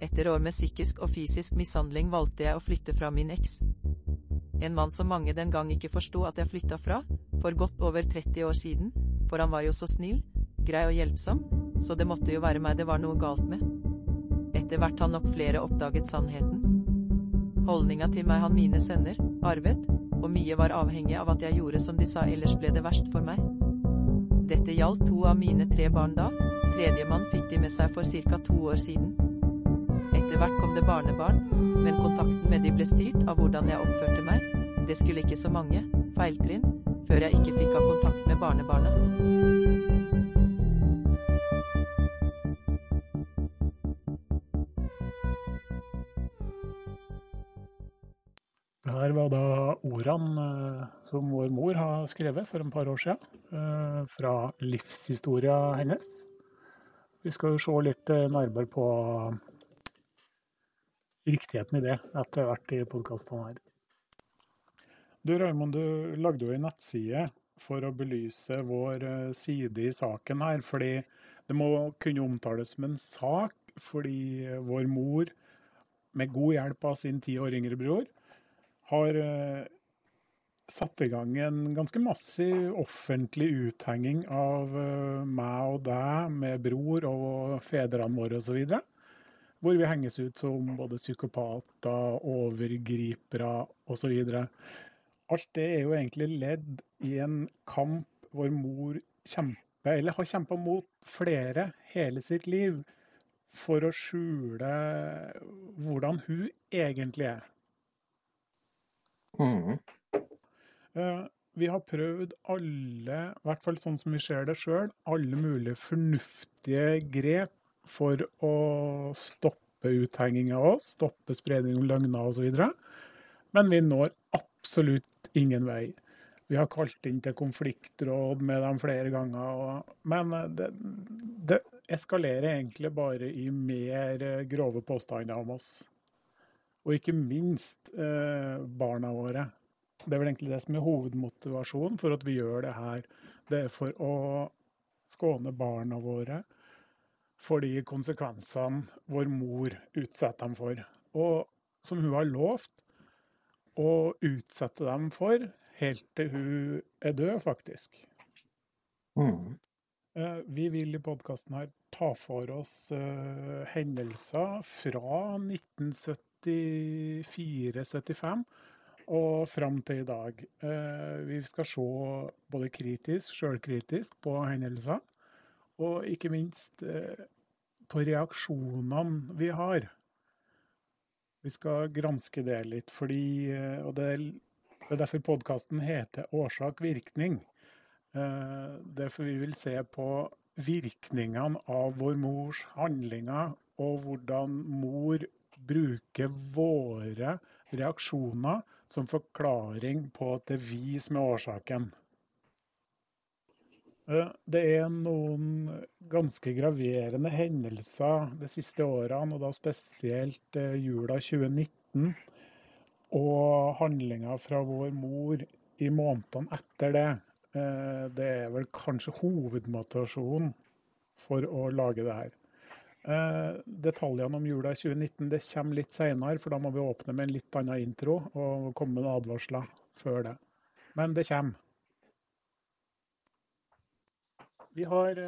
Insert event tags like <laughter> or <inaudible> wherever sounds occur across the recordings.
Etter år med psykisk og fysisk mishandling valgte jeg å flytte fra min eks. En mann som mange den gang ikke forsto at jeg flytta fra, for godt over 30 år siden, for han var jo så snill, grei og hjelpsom, så det måtte jo være meg det var noe galt med. Etter hvert har nok flere oppdaget sannheten. Holdninga til meg han mine sønner arvet, og mye var avhengig av at jeg gjorde som de sa, ellers ble det verst for meg. Dette gjaldt to av mine tre barn da, tredjemann fikk de med seg for ca. to år siden. Etter hvert kom det barnebarn, men kontakten med de ble styrt av hvordan jeg oppførte meg. Det skulle ikke så mange feiltrinn før jeg ikke fikk ha kontakt med barnebarna. Her var da ordene eh, som vår mor har skrevet for et par år siden, eh, fra livshistoria hennes. Vi skal jo se litt eh, nærmere på riktigheten i det etter hvert i podkastene her. Du Raymond, du lagde jo en nettside for å belyse vår side i saken her, fordi det må kunne omtales som en sak, fordi vår mor, med god hjelp av sin ti år yngre bror, har uh, satt i gang en ganske massiv offentlig uthenging av meg og deg med bror og fedrene våre osv. Hvor vi henges ut som både psykopater, overgripere osv. Alt det er jo egentlig ledd i en kamp hvor mor kjemper, eller har kjempa mot flere hele sitt liv, for å skjule hvordan hun egentlig er. Mm. Vi har prøvd alle, i hvert fall sånn som vi ser det sjøl, alle mulige fornuftige grep for å stoppe uthenging av oss, stoppe spredning av løgner osv. Men vi når absolutt ingen vei. Vi har kalt inn til konfliktråd med dem flere ganger, og, men det, det, eskalerer egentlig bare i mer grove påstander om oss. Og ikke minst eh, barna våre. Det er vel egentlig det som er hovedmotivasjonen for at vi gjør det her. Det er for å skåne barna våre for de konsekvensene vår mor utsetter dem for. Og som hun har lovt å utsette dem for helt til hun er død, faktisk. Mm. Eh, vi vil i podkasten her ta for oss uh, hendelser fra 1974-75 og fram til i dag. Uh, vi skal se både kritisk, sjølkritisk på hendelser, og ikke minst uh, på reaksjonene vi har. Vi skal granske det litt, fordi Og det er, er derfor podkasten heter Årsak-virkning. Er derfor vi vil se på virkningene av vår mors handlinger, og hvordan mor bruker våre reaksjoner som forklaring på at det er vi som er årsaken. Det er noen ganske graverende hendelser de siste årene, og da spesielt jula 2019, og handlinger fra vår mor i månedene etter det. Det er vel kanskje hovedmotivasjonen for å lage det her. Detaljene om jula 2019 det kommer litt senere, for da må vi åpne med en litt annen intro og komme med advarsler før det. Men det kommer. Vi har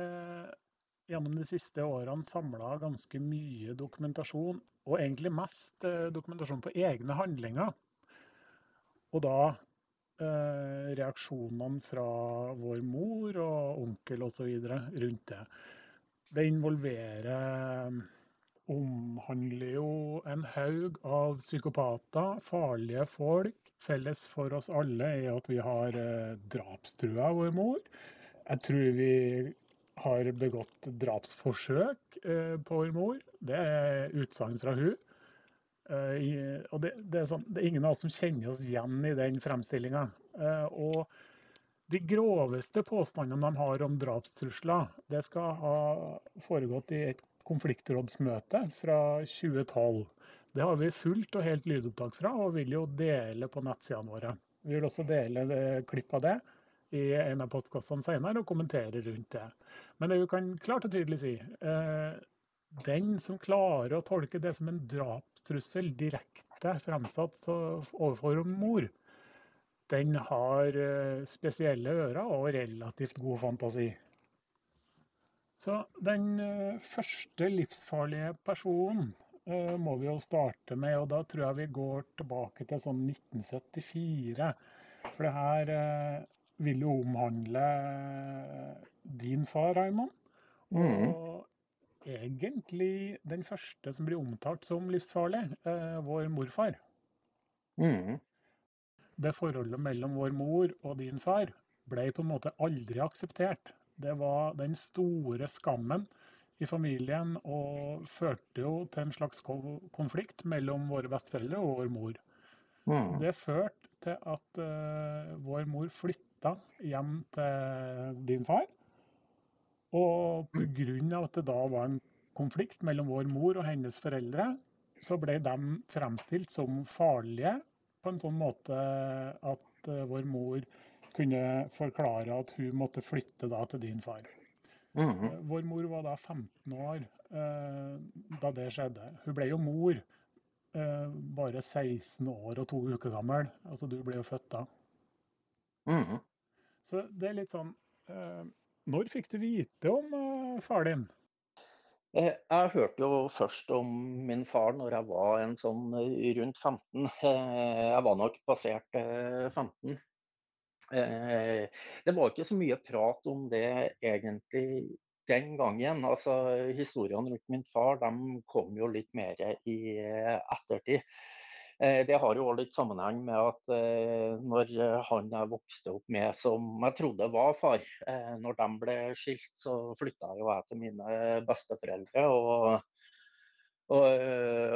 gjennom de siste årene samla ganske mye dokumentasjon, og egentlig mest dokumentasjon på egne handlinger. Og da eh, reaksjonene fra vår mor og onkel osv. rundt det. Det involverer Omhandler jo en haug av psykopater, farlige folk. Felles for oss alle er at vi har eh, drapstrua vår mor. Jeg tror vi har begått drapsforsøk eh, på vår mor. Det er utsagn fra hun. Uh, og det, det, er sånn, det, er ingen av oss som kjenner oss igjen i den fremstillinga. Uh, og de groveste påstandene de har om drapstrusler, det skal ha foregått i et konfliktrådsmøte fra 2012. Det har vi fullt og helt lydopptak fra, og vil jo dele på nettsidene våre. Vi vil også dele klipp av det i en av podkastene senere og kommentere rundt det. Men det vi kan klart og tydelig si, uh, den som klarer å tolke det som en drapstrussel direkte fremsatt overfor mor, den har eh, spesielle ører og relativt god fantasi. Så den eh, første livsfarlige personen eh, må vi jo starte med, og da tror jeg vi går tilbake til sånn 1974. For det her vil jo omhandle din far, Raymond. Mm. Og egentlig den første som blir omtalt som livsfarlig, vår morfar. Mm. Det forholdet mellom vår mor og din far ble på en måte aldri akseptert. Det var den store skammen i familien og førte jo til en slags konflikt mellom våre besteforeldre og vår mor. Mm. Det førte til at uh, vår mor flytta hjem til din far. Og pga. at det da var en konflikt mellom vår mor og hennes foreldre, så ble de fremstilt som farlige på en sånn måte at uh, vår mor kunne forklare at hun måtte flytte da til din far. Mm. -hmm. vår mor var da 15 år uh, da det skjedde. Hun ble jo mor bare 16 år og to uker gammel. Altså, du ble jo født da. Mm. Så det er litt sånn Når fikk du vite om far din? Eh, jeg hørte jo først om min far når jeg var en sånn eh, rundt 15. Eh, jeg var nok passert 15. Det var ikke så mye prat om det egentlig den gangen. Altså, historiene rundt min far de kom jo litt mer i ettertid. Eh, det har jo litt sammenheng med at eh, når han jeg vokste opp med, som jeg trodde var far, eh, når de ble skilt, så flytta jeg til mine besteforeldre. Og, og,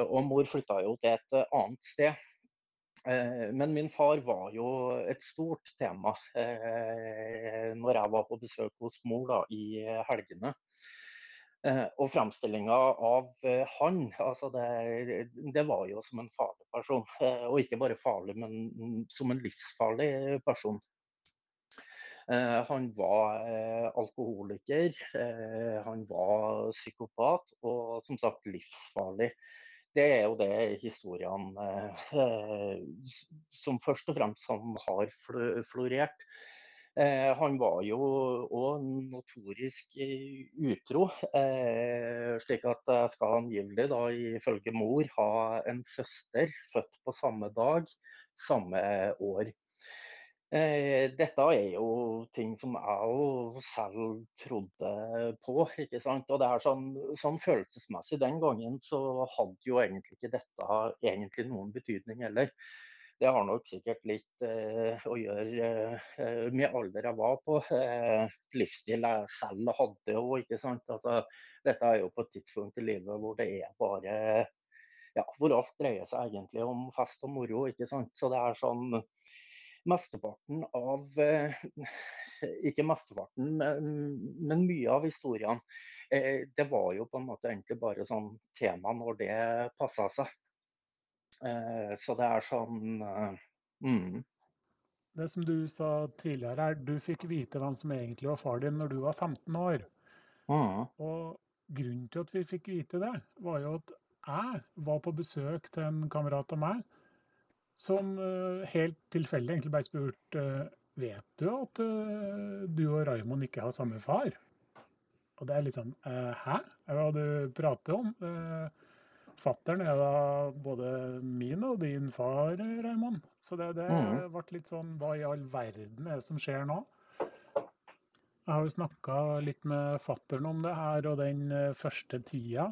og mor flytta jo til et annet sted. Men min far var jo et stort tema når jeg var på besøk hos mor da, i helgene. Eh, og framstillinga av eh, han, altså det, det, var jo som en farlig person. Eh, og ikke bare farlig, men som en livsfarlig person. Han var alkoholiker, han var psykopat og som sagt livsfarlig. Det er jo det historiene som først og fremst har florert. Eh, han var jo òg notorisk eh, utro, eh, slik at jeg skal angivelig, da, ifølge mor, ha en søster født på samme dag, samme år. Dette er jo ting som jeg jo selv trodde på. ikke sant? Og det er sånn, sånn, følelsesmessig Den gangen så hadde jo egentlig ikke dette egentlig noen betydning heller. Det har nok sikkert litt eh, å gjøre eh, med alder jeg var på. Eh, livsstil jeg selv hadde òg. Altså, dette er jo på et tidspunkt i livet hvor det er bare ja, hvor alt dreier seg egentlig om fest og moro. ikke sant? Så det er sånn Mesteparten av eh, Ikke mesteparten, men, men mye av historiene. Eh, det var jo på en måte egentlig bare sånn tema når det passa seg. Eh, så det er sånn eh, mm. Det som du sa tidligere, er du fikk vite hvem som egentlig var far din når du var 15 år. Mm. Og grunnen til at vi fikk vite det, var jo at jeg var på besøk til en kamerat av meg som uh, helt tilfeldig egentlig ble spurte uh, Vet du at du og Raymond ikke har samme far? Og det er litt sånn Hæ? Hva du prater om? Fattern er da både min og din far, Raymond. Så det, det mm. ble litt sånn Hva i all verden er det som skjer nå? Jeg har jo snakka litt med fattern om det her og den eh, første tida.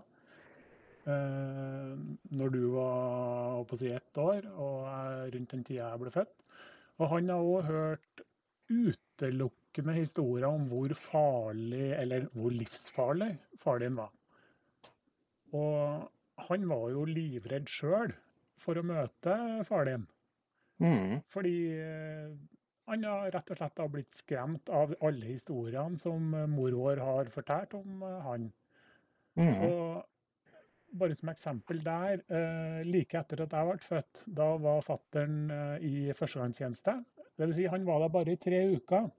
Eh, når du var på å si ett år, og rundt den tida jeg ble født. Og han har òg hørt utelukkende historier om hvor farlig, eller hvor livsfarlig, far din var. Og han var jo livredd sjøl for å møte far din. Mm. Fordi eh, han har rett og slett blitt skremt av alle historiene som mor vår har fortalt om eh, han. Mm. Og bare som eksempel der, eh, like etter at jeg ble født, da var fattern i førstegangstjeneste. Dvs. Si han var der bare i tre uker.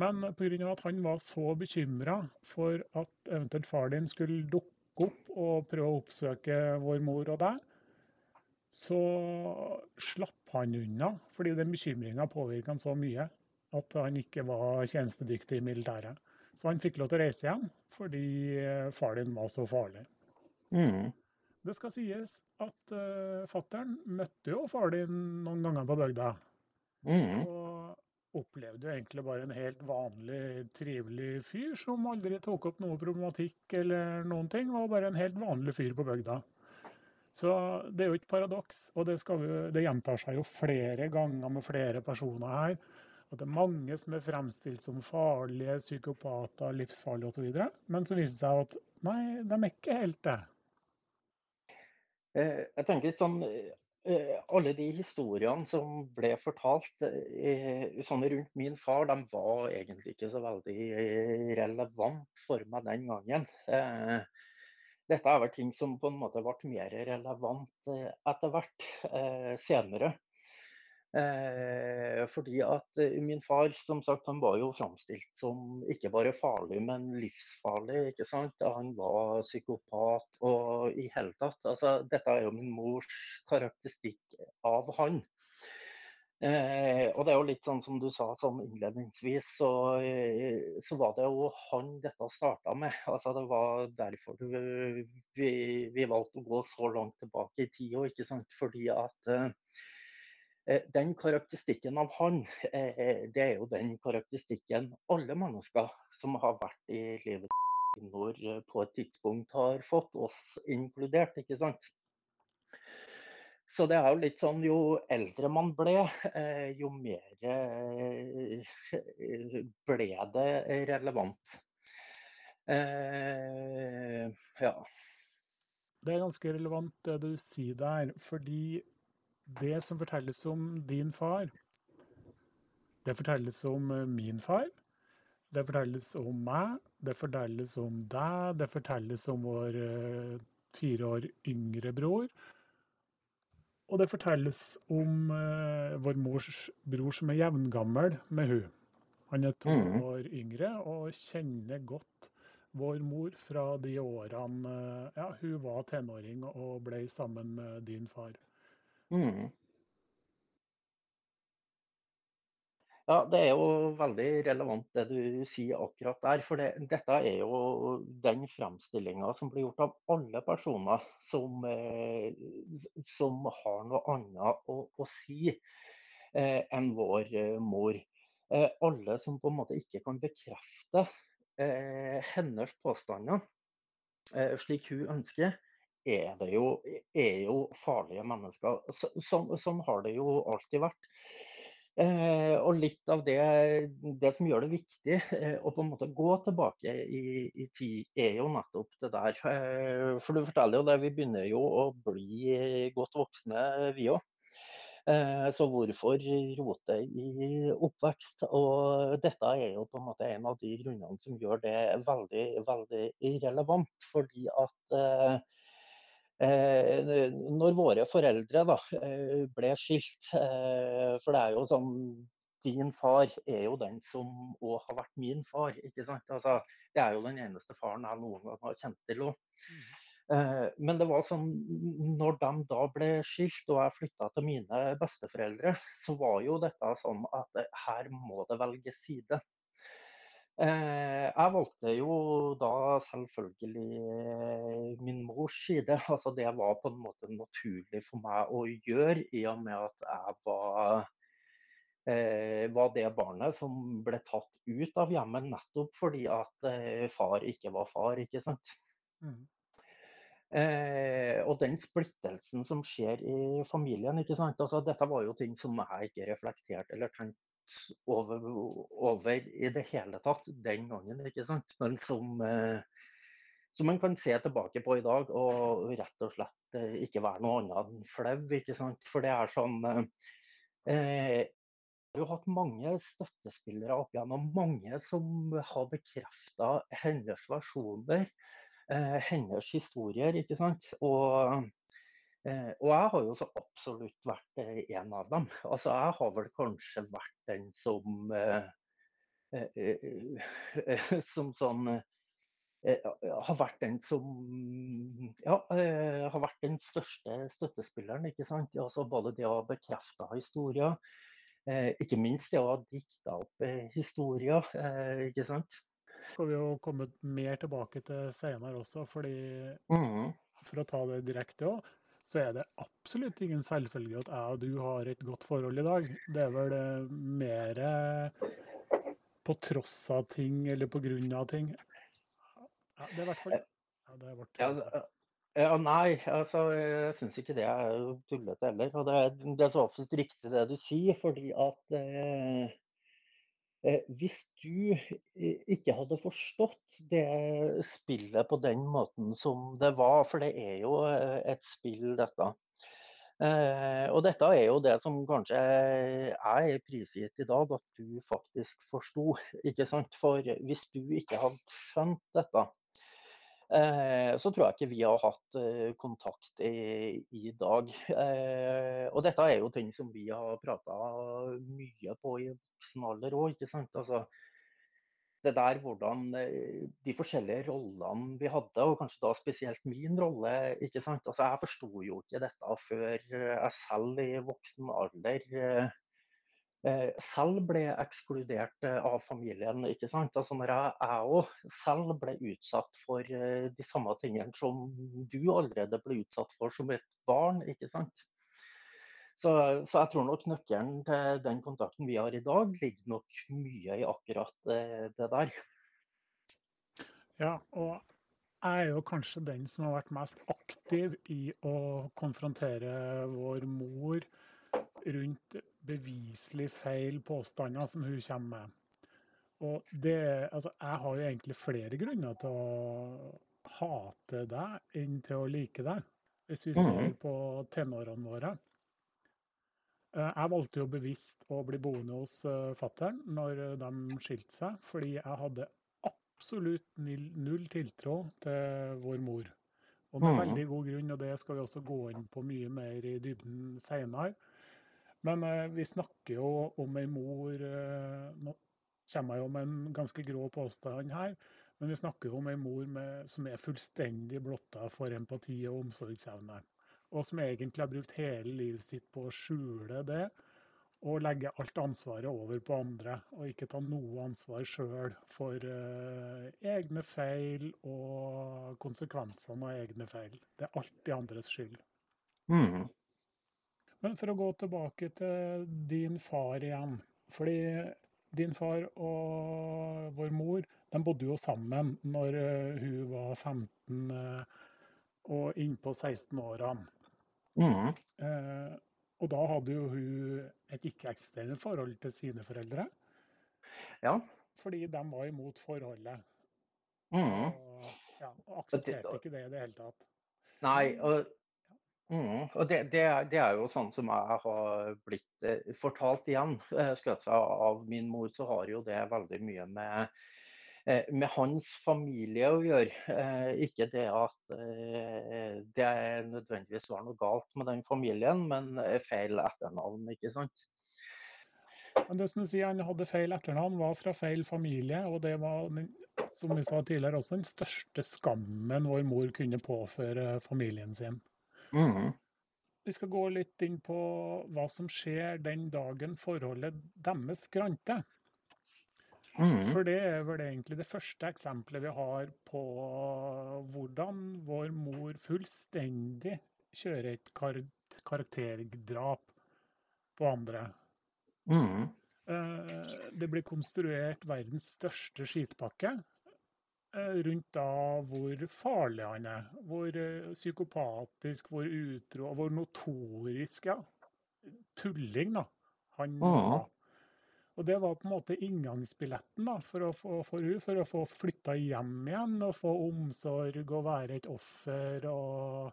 Men pga. at han var så bekymra for at eventuelt far din skulle dukke dukke opp og prøve å oppsøke vår mor og deg, så slapp han unna fordi den bekymringa påvirka han så mye at han ikke var tjenestedyktig i militæret. Så han fikk lov til å reise hjem fordi eh, far din var så farlig. Mm. Det skal sies at uh, fattern møtte jo far din noen ganger på bygda. Mm. Og opplevde jo egentlig bare en helt vanlig, trivelig fyr som aldri tok opp noe problematikk eller noen ting. Var bare en helt vanlig fyr på bygda. Så det er jo ikke paradoks, og det, vi, det gjentar seg jo flere ganger med flere personer her. At det er mange som er fremstilt som farlige, psykopater, livsfarlige osv. Men så viser det seg at nei, de er ikke helt det. Eh, jeg tenker litt sånn Alle de historiene som ble fortalt eh, sånn rundt min far, de var egentlig ikke så veldig relevant for meg den gangen. Dette er vel ting som på en måte ble mer relevant etter hvert, senere. Eh, fordi at eh, min far som sagt, han var jo framstilt som ikke bare farlig, men livsfarlig. ikke sant? Han var psykopat og i hele tatt. Altså, dette er jo min mors karakteristikk av han. Eh, og det er jo litt sånn som du sa sånn innledningsvis, så, eh, så var det jo han dette starta med. Altså, det var derfor vi, vi valgte å gå så langt tilbake i tid. Fordi at Eh, den karakteristikken av han, eh, det er jo den karakteristikken alle mennesker som har vært i livet når eh, på et tidspunkt har fått, oss inkludert. ikke sant? Så det er jo litt sånn jo eldre man ble, jo mer ble det relevant. Ja. Det er ganske relevant det du sier der, fordi det som fortelles om din far, det fortelles om eh, min far. Det fortelles om meg, det fortelles om deg, det fortelles om vår uh, fire år yngre bror. Og det fortelles om uh, vår mors bror som er jevngammel med hun. Han er to mm. år yngre og kjenner godt vår mor fra de årene ja, hun var tenåring og ble sammen med din far. Mm. Ja, Det er jo veldig relevant det du sier akkurat der. For det, dette er jo den fremstillinga som blir gjort av alle personer som, eh, som har noe annet å, å si eh, enn vår eh, mor. Eh, alle som på en måte ikke kan bekrefte eh, hennes påstander eh, slik hun ønsker, er, det jo, er jo farlige mennesker. Sånn, sånn, har det jo alltid vært. Eh, og litt av det, det, som gjør det viktig eh, å på en måte gå tilbake i, i, tid, er jo nettopp det der. Eh, for du forteller jo det, vi begynner jo å bli godt voksne vi òg. Eh, så hvorfor rote i oppvekst? Og dette er jo på en måte en av de grunnene som gjør det veldig, veldig relevant. Fordi at eh, Eh, når våre foreldre da, eh, ble skilt, eh, for det er jo sånn Din far er jo den som òg har vært min far. ikke sant? Altså, det er jo den eneste faren jeg noen gang har kjent til òg. Mm. Men det var sånn, når de da ble skilt og jeg flytta til mine besteforeldre, så var jo dette sånn at her må det velges side. Eh, jeg valgte jo da selvfølgelig eh, min mors side. <laughs> Altså det var på en måte naturlig for meg å gjøre, i og med at jeg var, eh, var det barnet som ble tatt ut av hjemmet nettopp fordi at far ikke var far, ikke sant. Mm. Eh, og den splittelsen som skjer i familien. ikke sant? Altså, dette var jo ting som jeg ikke reflekterte eller tenkte over, over, i det hele tatt den gangen. ikke sant? Men som, eh, som man kan se tilbake på i dag og rett og slett eh, ikke være noe annet enn flau. ikke sant? For det er sånn eh, eh jeg har jo hatt mange støttespillere opp igjennom, mange som har bekrefta hennes versjoner, eh, hennes historier. ikke sant? Og Eh, og jeg har jo så absolutt vært eh, en av dem. Altså, jeg har vel kanskje vært den som eh, <laughs> Som sånn har vært den som ja, har vært den største støttespilleren. ikke sant? Altså både det å bekrefte historier, ikke minst det å ha dikta opp historier. ikke sant? skal vi jo komme mer tilbake til senere også, fordi mm. for å ta det direkte òg, så er det absolutt ingen selvfølge at jeg og du har et godt forhold i dag. Det er vel eh, mer på tross av ting eller på grunn av ting. Ja, det er i hvert fall ja, det er vårt. Ja, altså, ja, nei, altså, jeg syns ikke det er tullete heller. Og det er, det er så absolutt riktig det du sier, fordi at eh, hvis du ikke hadde forstått det spillet på den måten som det var, for det er jo eh, et spill, dette. Eh, og dette er jo det som kanskje er prisgitt i dag, at du faktisk forsto. Ikke sant? For hvis du ikke hadde skjønt dette, Eh, så tror jeg ikke vi har hatt eh, kontakt i, i dag. Eh, og dette er jo ting som vi har prata mye på i voksen alder òg, ikke sant. Altså, det der hvordan de forskjellige rollene vi hadde, og kanskje da spesielt min rolle. ikke sant? Altså, Jeg forsto jo ikke dette før jeg selv i voksen alder Eh, selv ble ekskludert eh, av familien. ikke sant? Altså når jeg òg selv ble utsatt for eh, de samme tingene som du allerede ble utsatt for som et barn. ikke sant? Så, så, jeg tror nok nøkkelen til den kontakten vi har i dag, ligger nok mye i akkurat det der. Ja, og jeg er jo kanskje den som har vært mest aktiv i å konfrontere vår mor rundt beviselig feil påstander som hun kommer med. Og det, altså, jeg har jo egentlig flere grunner til å hate deg enn til å like deg, hvis vi ser mhm. på tenårene våre. Eh, jeg valgte jo bevisst å bli boende hos uh, fattern når de skilte seg, fordi jeg hadde absolutt null tiltro til vår mor. Og med mhm. veldig god grunn, og det skal vi også gå inn på mye mer i dybden seinere. Men eh, vi snakker jo om ei mor eh, Nå kommer jeg jo med en ganske grå påstand her, men vi snakker jo om ei mor med, som er fullstendig blotta for empati og omsorgsevne. Og som egentlig har brukt hele livet sitt på å skjule det og legge alt ansvaret over på andre, og ikke ta noe ansvar sjøl for uh, egne feil og konsekvensene av egne feil. Det er alltid andres skyld. Mm. Men for å gå tilbake til din far igjen. Fordi din far og vår mor de bodde jo sammen når eh, hun var 15 eh, og innpå 16-årene. Mm. Eh, og da hadde jo hun et ikke-eksisterende forhold til sine foreldre. Ja. Fordi de var imot forholdet. Mm. Og, ja, og aksepterte ikke det i det hele tatt. Nei, og Mm, og det, det, det, er jo sånn som jeg har blitt eh, fortalt igjen. Eh, jeg av min mor, så har jo det veldig mye med, eh, med hans familie å gjøre. Eh, ikke det at eh, det nødvendigvis var noe galt med den familien, men feil etternavn, ikke sant. Men det som du sier, Han hadde feil etternavn, var fra feil familie. Og det var, som vi sa tidligere, også den største skammen vår mor kunne påføre familien sin. Mm. Vi skal gå litt inn på hva som skjer den dagen forholdet deres skranter. Mm. For det er vel egentlig det første eksempelet vi har på hvordan vår mor fullstendig kjører et kar karakterdrap på andre. Mm. Det blir konstruert verdens største skitpakke rundt da hvor farlig han er. Hvor eh, psykopatisk, hvor utro, hvor notorisk, ja. Tulling, da. Han var. Og det var på en måte inngangsbilletten da, for, å få, for hun, for å få flytta hjem igjen og få omsorg og være et offer og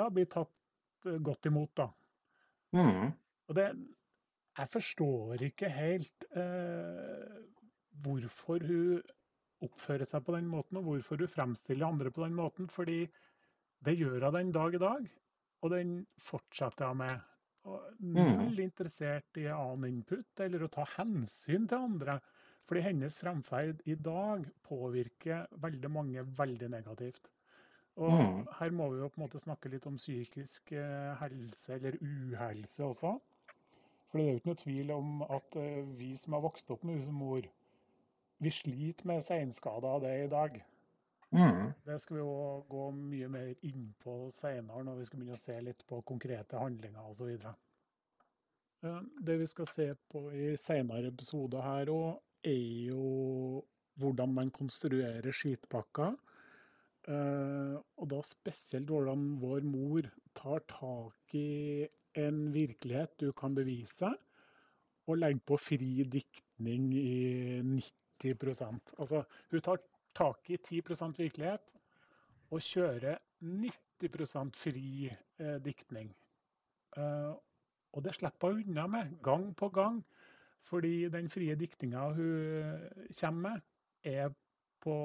ja, bli tatt eh, godt imot, da. Mm. Og det Jeg forstår ikke helt eh, hvorfor hun oppfører seg på den måten, og hvorfor du fremstiller andre på den måten. Fordi det gjør hun den dag i dag, og den fortsetter hun med. Og null mm. interessert i annen input eller å ta hensyn til andre. Fordi hennes fremferd i dag påvirker veldig mange veldig negativt. Og Mm. her må vi jo på en måte snakke litt om psykisk eh, helse, eller uhelse også. For det er jo ikke noe tvil om at eh, vi som har vokst opp med henne som mor, vi sliter med seinskader av det i dag. Mm. Det skal vi jo gå mye mer inn på senere, når vi skal begynne å se litt på konkrete handlinger osv. Det vi skal se på i senere episoder her òg, er jo hvordan man konstruerer skitpakker. Eh, og da spesielt hvordan vår mor tar tak i en virkelighet du kan bevise, og legger på fri diktning i 90 Altså, hun tar tak i 10% virkelighet og kjører 90% fri eh, diktning. Eh, og det slipper hun unna med, gang på gang. Fordi den frie diktninga hun kommer med, er på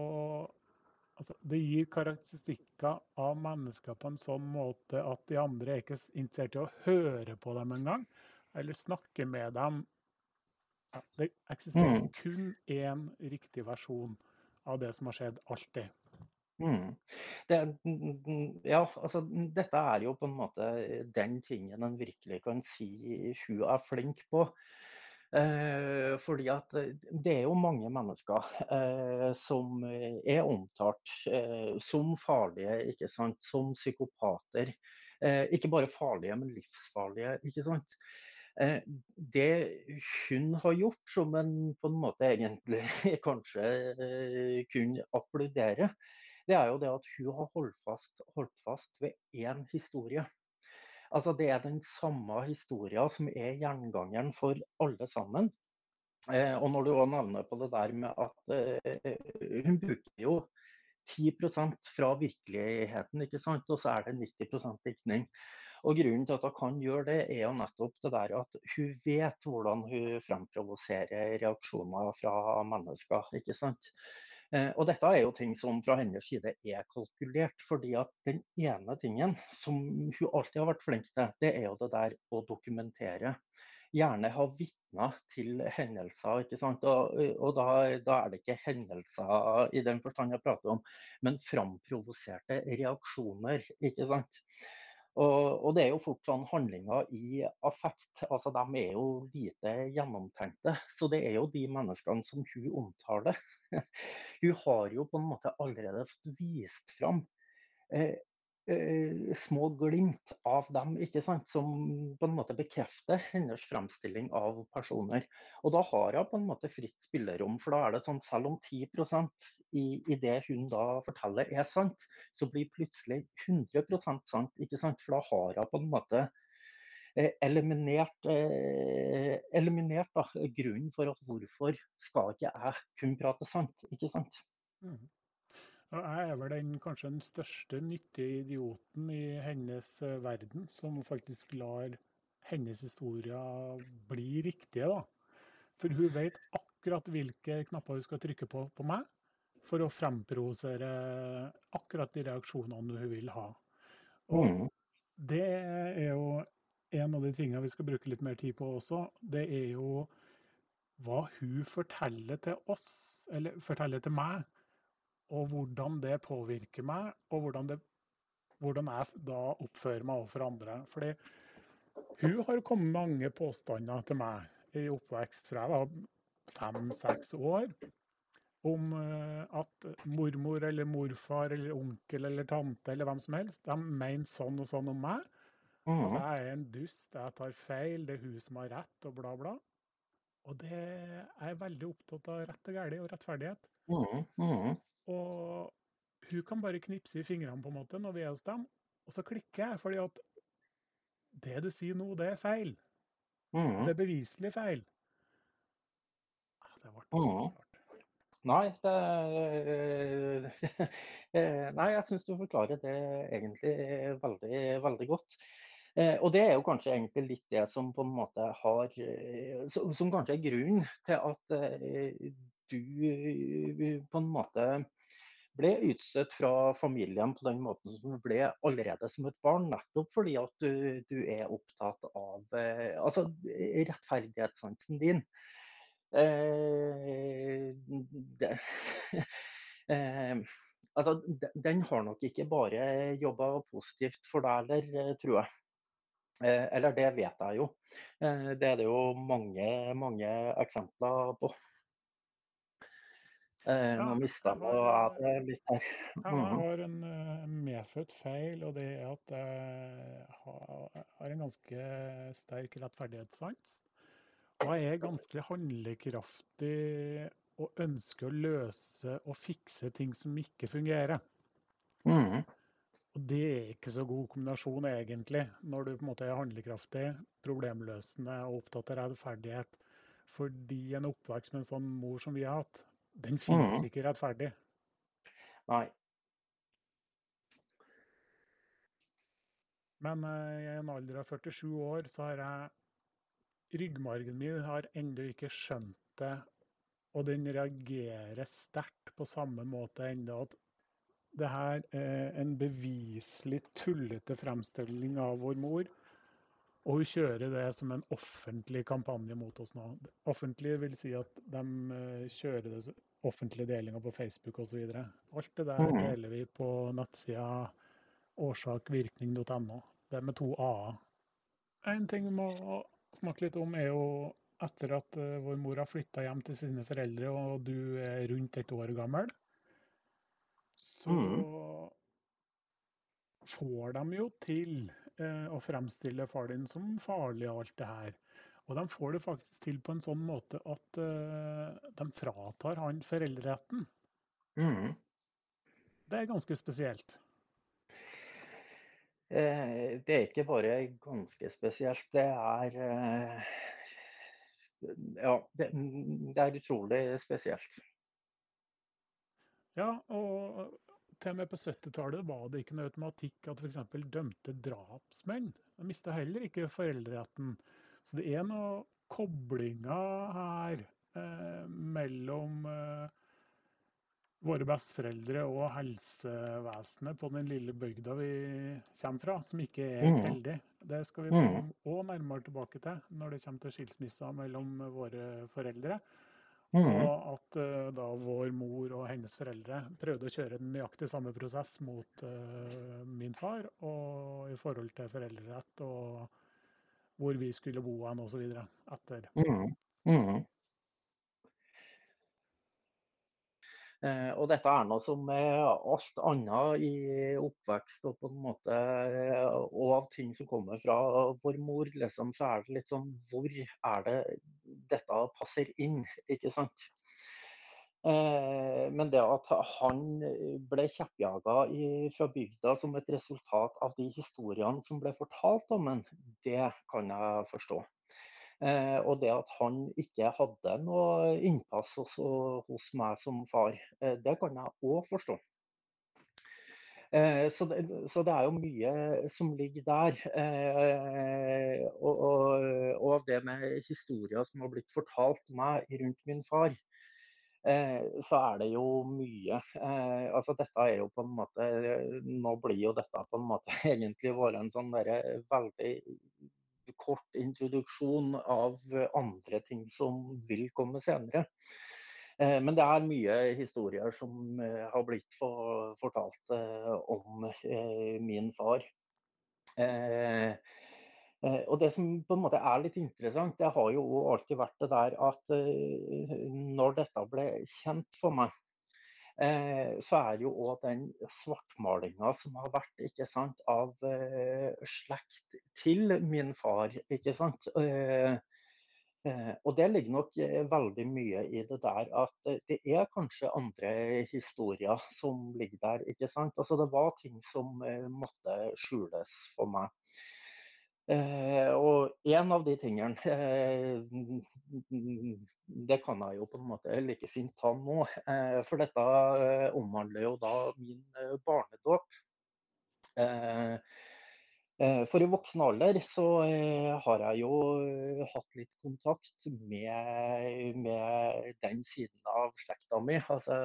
Altså, det gir karakteristikker av mennesker på en sånn måte at de andre er ikke interessert i å høre på dem engang, eller snakke med dem. Ja, det eksisterer Mm. kun én riktig versjon av det som har skjedd, alltid. Mm. Det, ja, altså dette er jo på en måte den tingen en virkelig kan si hun er flink på. Eh, fordi at eh, det er jo mange mennesker eh, som er omtalt eh, som farlige, ikke sant? Som psykopater. Eh, ikke bare farlige, men livsfarlige, ikke sant? Eh, det hun har gjort, som en på en måte egentlig <laughs> kanskje eh, kunne applaudere, det er jo det at hun har holdt fast, holdt fast ved én historie. Altså Det er den samme historien som er gjengangeren for alle sammen. Eh, og når du også nevner på det der med at hun bruker jo 10% fra virkeligheten, ikke sant? og så er det 90% diktning. Og Grunnen til at hun kan gjøre det, er jo nettopp det der at hun vet hvordan hun fremprovoserer reaksjoner fra mennesker. ikke sant? Eh, og dette er jo ting som fra hennes side er kalkulert. fordi at den ene tingen som hun alltid har vært flink til, det er jo det der å dokumentere. Gjerne ha vitner til hendelser. ikke sant? Og, og da, da, er det ikke hendelser i den forstand jeg prater om, men framprovoserte reaksjoner. ikke sant? Og, og, det er jo fort sånn handlinger i affekt. altså De er jo lite gjennomtenkte. Så det er jo de menneskene som hun omtaler. <laughs> hun har jo på en måte allerede fått vist fram eh, eh, små glimt av dem, ikke sant? som på en måte bekrefter hennes fremstilling av personer. Og da har hun på en måte fritt spillerom, for da er det sånn selv om 10% i, i det hun da forteller er sant, så blir plutselig 100% sant, ikke sant? for da har hun på en måte eh, eliminert, eh, eliminert da, grunnen for at hvorfor skal ikke jeg kun prate sant, ikke sant? Mm. Og jeg er vel den, kanskje den største nyttige idioten i hennes eh, verden, som faktisk lar hennes historier bli riktige. da. For hun vet akkurat hvilke knapper hun skal trykke på på meg for å fremprovosere akkurat de reaksjonene hun vil ha. Og Mm. det er jo en av de tingene vi skal bruke litt mer tid på også. Det er jo hva hun forteller til oss, eller forteller til meg, og hvordan det påvirker meg, og hvordan, det, hvordan jeg da oppfører meg overfor andre. Fordi hun har kommet med mange påstander til meg i oppvekst fra jeg var fem-seks år, om eh, at mormor eller morfar eller onkel eller tante eller hvem som helst, de mener sånn og sånn om meg. At Mm. jeg er en dust, jeg tar feil, det er hun som har rett, og bla, bla. Og det er jeg veldig opptatt av rett og galt og rettferdighet. Mm. Mm. Og hun kan bare knipse i fingrene på en måte når vi er hos dem, og så klikker jeg, fordi at det du sier nå, det er feil. Mm. Det er beviselig feil. Ah, Det ble Mm. Nei, det, eh, <laughs> nei, jeg syns du forklarer det egentlig veldig, veldig godt. Eh, og det er jo kanskje egentlig litt det som på en måte har eh, Som, som kanskje er grunnen til at eh, du eh, på en måte ble utstøtt fra familien på den måten som du ble allerede som et barn. Nettopp fordi at du, du er opptatt av eh, altså rettferdighetssansen din. Eh, det, <laughs> eh, altså, den har nok ikke bare jobba positivt for deg heller, tror jeg. Eh, eller det vet jeg jo. Eh, det er det jo mange, mange eksempler på. Eh, nå mista jeg litt her. Jeg mhm. har en medfødt feil, og det er at jeg har en ganske sterk rettferdighetssans. Og jeg er ganske handlekraftig og ønsker å løse og fikse ting som ikke fungerer. Mm. Og det er ikke så god kombinasjon, egentlig, når du på en måte er handlekraftig, problemløsende og opptatt av rettferdighet. Fordi en oppvekst med en sånn mor som vi har hatt, den finnes mm. ikke rettferdig. Nei. Men uh, i en alder av 47 år så har jeg ryggmargen min har ennå ikke skjønt det, og den reagerer sterkt på samme måte ennå. At det her er en beviselig tullete fremstilling av vår mor. Og hun kjører det som en offentlig kampanje mot oss nå. Offentlig vil si at de eh, kjører det offentlige delinger på Facebook osv. Alt det der mm. deler vi på nettsida årsakvirkning.no. Det er med to a-er. En ting vi må snakke litt om, er jo etter at uh, vår mor har flytta hjem til sine foreldre, og du er rundt et år gammel, så mm. får de jo til uh, å fremstille far din som farlig og alt det her. Og de får det faktisk til på en sånn måte at uh, de fratar han foreldreretten. Mm. Det er ganske spesielt. Eh, det er ikke bare ganske spesielt, det er eh, Ja, det, det er utrolig spesielt. Ja, og til og med på 70-tallet var det ikke noe automatikk at f.eks. dømte drapsmenn de mista heller ikke foreldreretten. Så det er noen koblinger her eh, mellom eh, våre besteforeldre og helsevesenet på den lille bygda vi kommer fra, som ikke er mm. heldig. Det skal vi komme òg mm. nærmere tilbake til når det kommer til skilsmisser mellom våre foreldre. Mm. Og at uh, da vår mor og hennes foreldre prøvde å kjøre den nøyaktig samme prosess mot uh, min far, og i forhold til foreldrerett og hvor vi skulle bo hen osv. etter. Mm. Mm. Eh, og dette er noe som er alt annet i oppvekst og på en måte og av ting som kommer fra vår mor, liksom, så er det litt sånn Hvor er det dette passer inn? Ikke sant? Eh, men det at han ble kjeppjaga fra bygda som et resultat av de historiene som ble fortalt om ham, det kan jeg forstå. Eh, og det at han ikke hadde noe innpass hos, hos meg som far, eh, det kan jeg òg forstå. Eh, så det, så det, er jo mye som ligger der. Og, og, og det med historier som har blitt fortalt meg rundt min far, så er det jo mye. altså dette er jo på en måte Nå blir jo dette på en måte <laughs> egentlig vært en sånn veldig kort introduksjon av andre ting som vil komme senere. Eh, men det er mye historier som eh, har blitt fortalt eh, om min far. Og Det som på en måte er litt interessant, det har jo alltid vært det der at når dette ble kjent for meg, Eh, så er jo òg den svartmalinga som har vært ikke sant, av eh, slekt til min far. ikke sant? Eh, og det ligger nok veldig mye i det der at det er kanskje andre historier som ligger der. ikke sant? Altså Det var ting som måtte skjules for meg. Eh, og en av de tingene eh, Det kan jeg jo på en måte like fint ta nå. Eh, for dette eh, omhandler jo da min eh, barnedåp. Eh, for i voksen alder så har jeg jo hatt litt kontakt med, med den siden av slekta mi. Altså,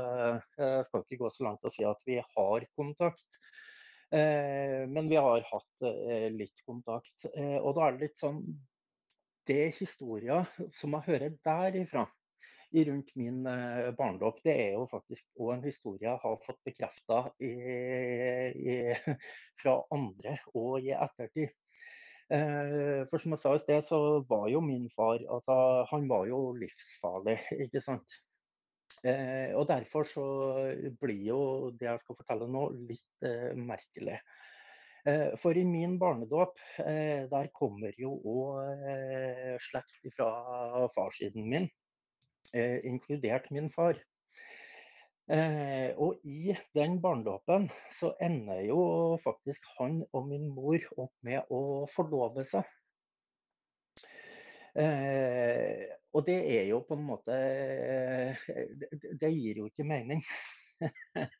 jeg skal ikke gå så langt og si at vi har kontakt. Eh, men vi har hatt eh, litt kontakt. Eh, og da er det litt sånn Det historia som jeg hører derifra, rundt min barndom. Det er jo faktisk òg en historie jeg har fått bekrefta <laughs> fra andre og i ettertid. For som jeg sa i sted, så var jo min far altså, han var jo livsfarlig, ikke sant. Og derfor så blir jo det jeg skal fortelle nå, litt merkelig. Eh, for i min barnedåp, eh, der kommer jo òg eh, slekt fra farssiden min, inkludert min far. Og i den barnedåpen så ender jo faktisk han og min mor opp med å forlove seg. Og det er jo på en måte Det gir jo ikke mening. <laughs>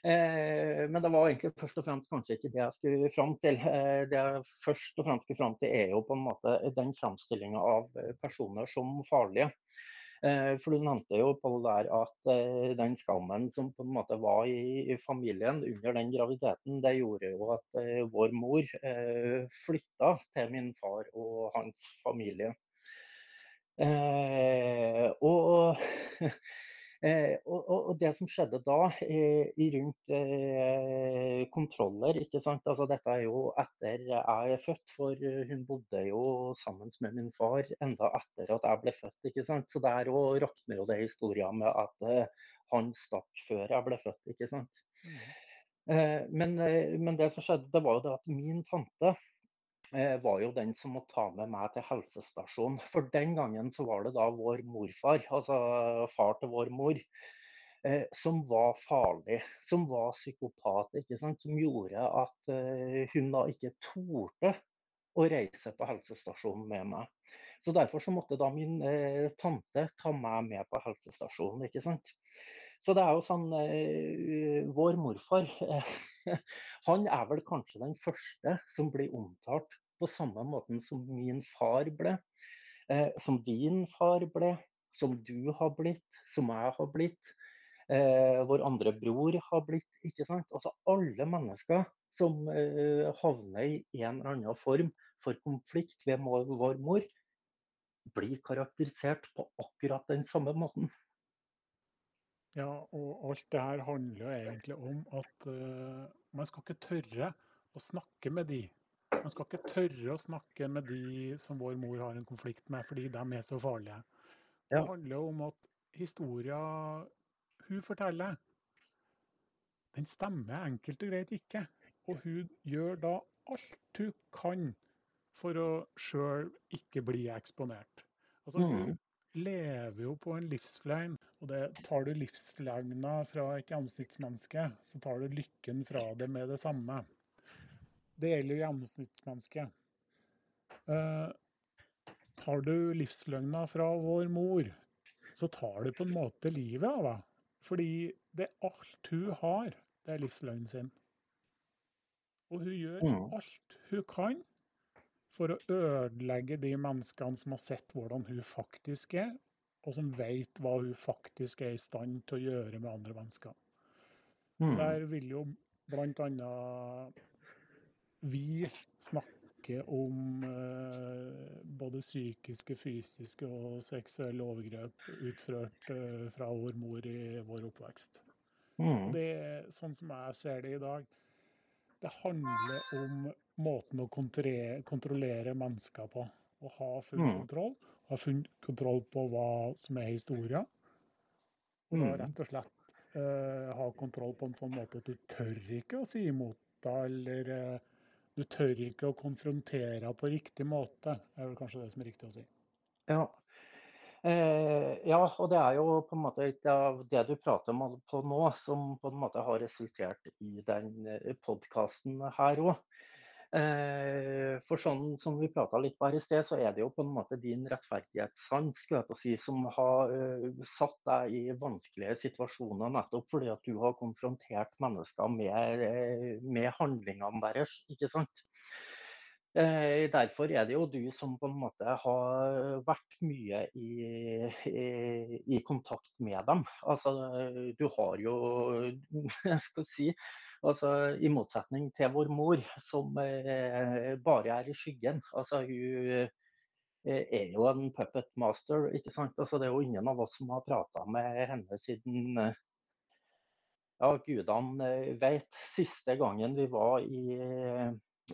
Eh, men det var egentlig først og fremst kanskje ikke det jeg skulle fram til. Eh, det jeg først og fremst skulle fram til, er jo på en måte den framstillinga av eh, personer som farlige. For du nevnte jo på der at den skammen som på en måte var i, familien under den graviditeten, det gjorde jo at vår mor flytta til min far og hans familie. Og <laughs> Eh, og, og, det som skjedde da, i rundt eh, kontroller ikke sant? Altså, Dette er jo etter jeg er født, for hun bodde jo sammen med min far enda etter at jeg ble født. ikke sant? Så der òg rakner jo det historien med at eh, han stakk før jeg ble født. ikke sant? Mm. Eh, men, eh, men, det som skjedde, det var jo det at min tante Eh, var jo den som måtte ta med meg til helsestasjonen. For den gangen så var det da vår morfar, altså far til vår mor, eh, som var farlig. Som var psykopat. ikke sant? Som gjorde at eh, hun da ikke torde å reise på helsestasjonen med meg. Så Derfor så måtte da min eh, tante ta meg med på helsestasjonen. ikke sant? Så det er jo sånn eh, Vår morfar <laughs> han er vel kanskje den første som blir omtalt på samme måten som min far ble, eh, som din far ble, som du har blitt, som jeg har blitt, eh, vår andre bror har blitt. ikke sant? Altså alle mennesker som eh, havner i en eller annen form for konflikt ved vår mor, blir karakterisert på akkurat den samme måten. Ja, og alt det her handler jo egentlig om at uh, man skal ikke tørre å snakke med de. Man skal ikke tørre å snakke med de som vår mor har en konflikt med, fordi de er så farlige. Det handler jo om at historia hun forteller, den stemmer enkelt og greit ikke. Og hun gjør da alt hun kan for å sjøl ikke bli eksponert. Altså, hun mm. lever jo på en livsløgn. Og det, tar du livsløgna fra et ansiktsmenneske, så tar du lykken fra det med det samme. Det gjelder jo gjennomsnittsmennesket. Uh, tar du livsløgna fra vår mor, så tar du på en måte livet av henne. Fordi det er alt hun har, det er livsløgnen sin. Og hun gjør mm. alt hun kan for å ødelegge de menneskene som har sett hvordan hun faktisk er, og som vet hva hun faktisk er i stand til å gjøre med andre mennesker. Mm. Der vil jo annet vi snakker om eh, både psykiske, fysiske og seksuelle overgrep utført eh, fra vår mor i vår oppvekst. Mm. Det er sånn som jeg ser det i dag. Det handler om måten å kontrollere mennesker på. Å ha full mm. kontroll. Ha full kontroll på hva som er historia. Og mm. rett og slett eh, ha kontroll på en sånn måte at du tør ikke å si imot da, eller eh, du tør ikke å konfrontere på riktig måte, er vel kanskje det som er riktig å si. Ja. Eh, ja, og det er jo på en måte det du prater om på nå, som på en måte har resultert i den eh, podkasten her òg. Eh, for sånn som vi prata litt bare i sted, så er det jo på en måte din rettferdighetssans si, som har uh, satt deg i vanskelige situasjoner nettopp fordi at du har konfrontert mennesker med, uh, med handlingene deres. ikke sant? Eh, derfor er det jo du som på en måte har vært mye i, i, i kontakt med dem. Altså, du har jo, <laughs> jeg skal si, Altså, I motsetning til vår mor, som eh, bare er i skyggen. Altså, hun, er jo en puppet master. ikke sant? Altså, det er jo ingen av oss som har prata med henne siden ja, gudene vet. Siste gangen vi var i,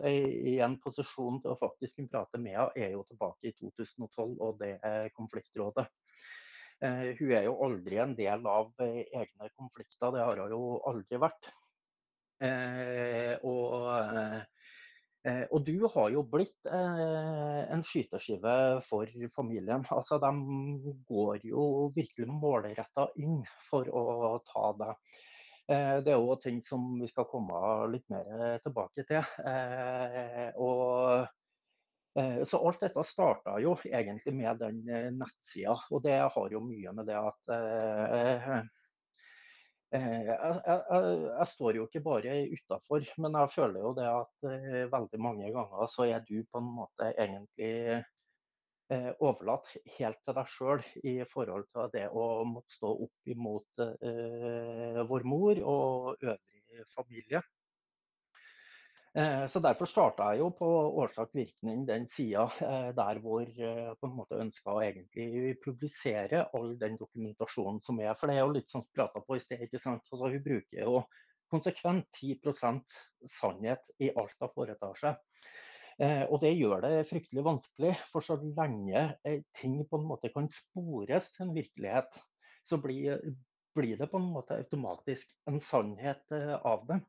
i, en posisjon til å faktisk kunne prate med henne, er jo tilbake i 2012, og det er konfliktrådet. Eh, hun er jo aldri en del av egne konflikter, det har hun jo aldri vært. Eh, og Eh, og du har jo blitt eh, en skyteskive for familien. Altså, de går jo virkelig målretta inn for å ta deg. Eh, det er jo ting som vi skal komme litt mer tilbake til. Og, så alt dette starta jo egentlig med den nettsida. Og det har jo mye med det at Eh, jeg, jeg, jeg, står jo ikke bare utafor, men jeg føler jo det at eh, veldig mange ganger så er du på en måte egentlig eh, overlatt helt til deg sjøl i forhold til det å måtte stå opp imot eh, vår mor og øvrig familie. Eh, så Derfor starta jeg jo på årsak-virkning, den sida eh, der hvor jeg på en måte ønska å egentlig publisere all den dokumentasjonen som er. For det er jo litt sånn som prata på i sted. ikke sant? Altså, hun bruker jo konsekvent 10% sannhet i alt hun foretar seg. Eh, og det gjør det fryktelig vanskelig, for så lenge ting på en måte kan spores til en virkelighet, så blir, blir det på en måte automatisk en sannhet av det.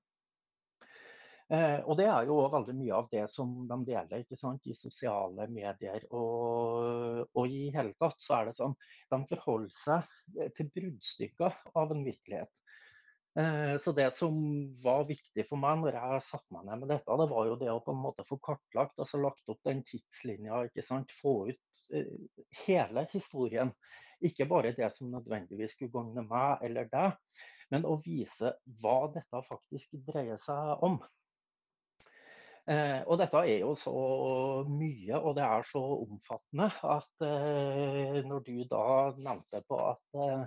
Eh, og det er jo veldig mye av det som de deler ikke sant, i sosiale medier. Og, og, i hele tatt så er det sånn de forholder seg til bruddstykker av en virkelighet. Eh, så det som var viktig for meg når jeg satte meg ned med dette, det var jo det å på en måte få kartlagt, altså lagt opp den tidslinja. ikke sant, Få ut eh, hele historien. Ikke bare det som nødvendigvis skulle gagne meg eller deg, men å vise hva dette faktisk dreier seg om. Eh, og dette er jo så mye og det er så omfattende at eh, når du da nevnte på at eh,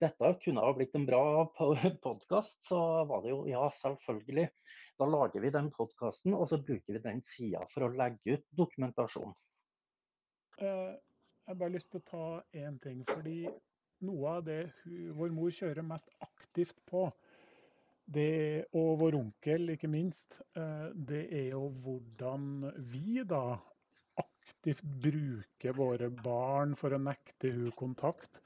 dette kunne ha blitt en bra <laughs> podkast, så var det jo ja, selvfølgelig. Da lager vi den podkasten, og så bruker vi den sida for å legge ut dokumentasjon. Jeg har bare lyst til å ta én ting. fordi noe av det vår mor kjører mest aktivt på, det, og vår onkel, ikke minst, eh, det er jo hvordan vi da aktivt bruker våre barn for å nekte hun kontakt.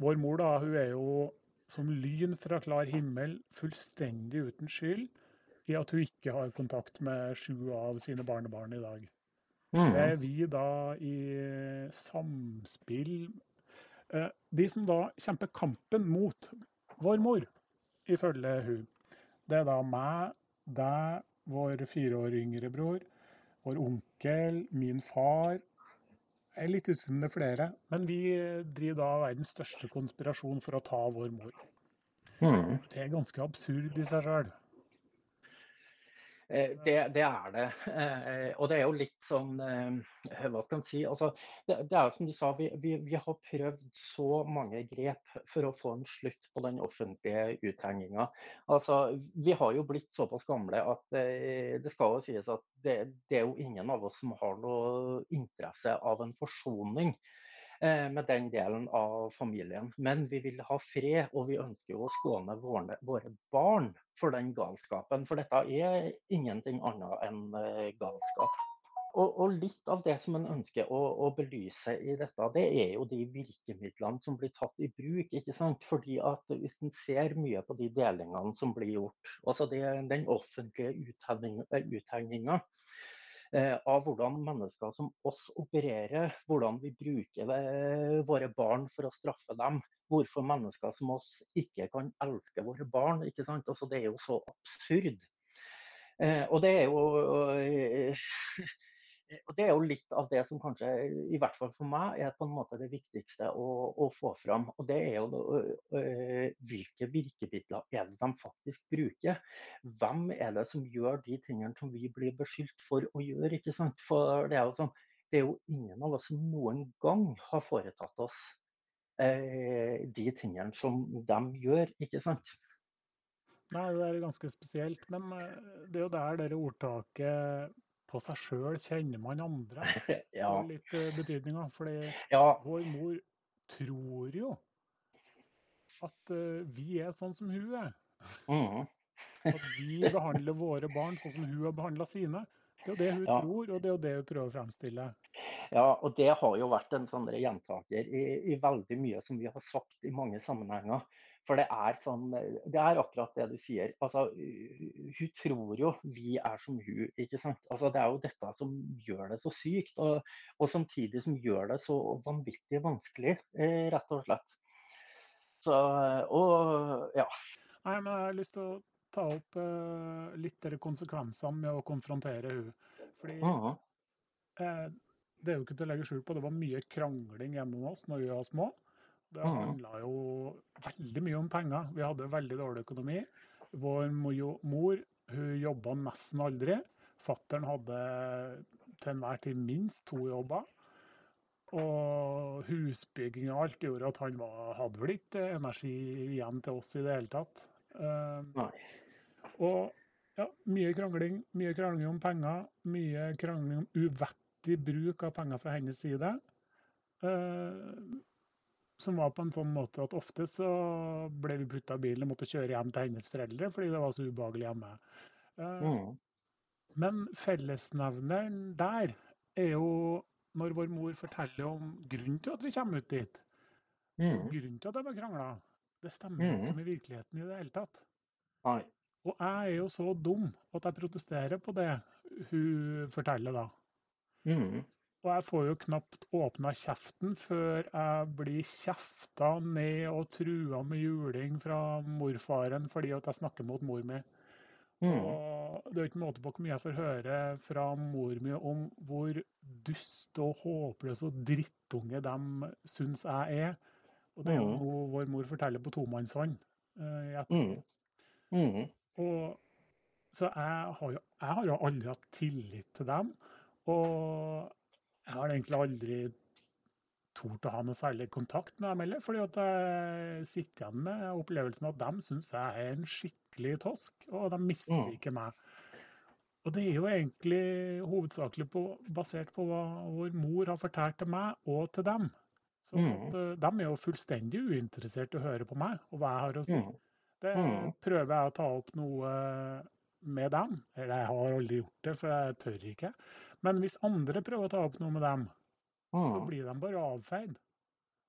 Vår mor da, hun er jo som lyn fra klar himmel, fullstendig uten skyld i at hun ikke har kontakt med sju av sine barnebarn i dag. Mm. Det er vi da i samspill eh, De som da kjemper kampen mot vår mor, ifølge hun, det er da meg, deg, vår fire år yngre bror, vår onkel, min far. Jeg er litt usikker om det er flere, men vi driver da verdens største konspirasjon for å ta vår mor. Mm. Det er ganske absurd i seg sjøl. Eh, det, det, er det. Eh, og det er jo litt sånn eh, Hva skal en si? Altså, det, det, er som du sa, vi, vi, vi, har prøvd så mange grep for å få en slutt på den offentlige uthenginga. Altså, vi har jo blitt såpass gamle at det skal jo sies at det, det er jo ingen av oss som har noe interesse av en forsoning. Eh, med den delen av familien. Men vi vil ha fred, og vi ønsker å skåne våre, våre barn for den galskapen. For dette er ingenting annet enn eh, galskap. Og, og, litt av det som en ønsker å, å, belyse i dette, det er jo de virkemidlene som blir tatt i bruk. ikke sant? Fordi at Hvis en ser mye på de delingene som blir gjort, altså det, den offentlige uthegninga, Eh, av hvordan mennesker som oss opererer, hvordan vi bruker våre barn for å straffe dem. Hvorfor mennesker som oss ikke kan elske våre barn. ikke sant? Altså, det er jo så absurd. Eh, og det er jo eh, og Det er jo litt av det som kanskje, i hvert fall for meg, er på en måte det viktigste å, å få fram. Og det er jo øh, hvilke virkemidler er det de faktisk bruker. Hvem er det som gjør de tingene som vi blir beskyldt for å gjøre? ikke sant? For det er jo sånn, det er jo ingen av oss som noen gang har foretatt oss eh, de tingene som de gjør, ikke sant? Nei, det er ganske spesielt. Men det er jo der dere ordtaket på seg sjøl kjenner man andre. <laughs> Ja. får litt eh, betydninger. Fordi Ja. vår mor tror jo at uh, vi er sånn som hun er. Mm. <laughs> At vi behandler våre barn sånn som hun har behandla sine. Det er jo det hun Ja. tror, og det er jo det hun prøver å fremstille. Ja, og det har jo vært en sånn gjentaker i, i veldig mye som vi har sagt i mange sammenhenger. For det er sånn Det er akkurat det du sier. Altså, uh, hun tror jo vi er som hun, ikke sant. Altså, det er jo dette som gjør det så sykt, og, og samtidig som gjør det så vanvittig vanskelig, eh, rett og slett. Så Og ja. Nei, men jeg har lyst til å ta opp eh, litt konsekvensene med å konfrontere hun. Fordi mhm, eh, det er jo ikke til å legge skjul på, det var mye krangling gjennom oss når vi var små. Det Mhm. handla jo veldig mye om penger. Vi hadde veldig dårlig økonomi. Vår mor hun jobba nesten aldri. Fattern hadde til enhver tid minst to jobber. Og husbygging og alt gjorde at han var, hadde vel ikke energi igjen til oss i det hele tatt. Eh, Nei. og ja, mye krangling. Mye krangling om penger. Mye krangling om uvettig bruk av penger fra hennes side. Eh, som var på en sånn måte at ofte så ble vi putta i bilen og måtte kjøre hjem til hennes foreldre fordi det var så ubehagelig hjemme. Eh, mhm, men fellesnevneren der er jo når vår mor forteller om grunnen til at vi kommer ut dit. Mm. Grunnen til at de har krangla. Det stemmer Mhm. ikke med virkeligheten i det hele tatt. Nei. Og jeg er jo så dum at jeg protesterer på det hun forteller da. mhm, Og jeg får jo knapt åpna kjeften før jeg blir kjefta ned og trua med juling fra morfaren fordi at jeg snakker mot mor mi. Mm. Og det er ikke måte på hvor mye jeg får høre fra mor mi om hvor dust og håpløs og drittunge de syns jeg er. Og det er jo Mhm. noe vår mor forteller på tomannshånd. eh, i ettertid. Mhm, mhm. Og, så jeg har, jo, jeg har jo aldri hatt tillit til dem. Og jeg har egentlig aldri tort å ha noe særlig kontakt med dem heller. fordi at jeg sitter igjen med opplevelsen at de syns jeg er en skikkelig tosk, og de misliker meg. Og det er jo egentlig hovedsakelig på, basert på hva vår mor har fortalt til meg og til dem. Så Mhm. at, eh, de er jo fullstendig uinteressert i å høre på meg og hva jeg har å si. Mhm. Det prøver jeg å ta opp noe med dem. Eller jeg har aldri gjort det, for jeg tør ikke. Men hvis andre prøver å ta opp noe med dem, så Mhm. blir de bare avfeid.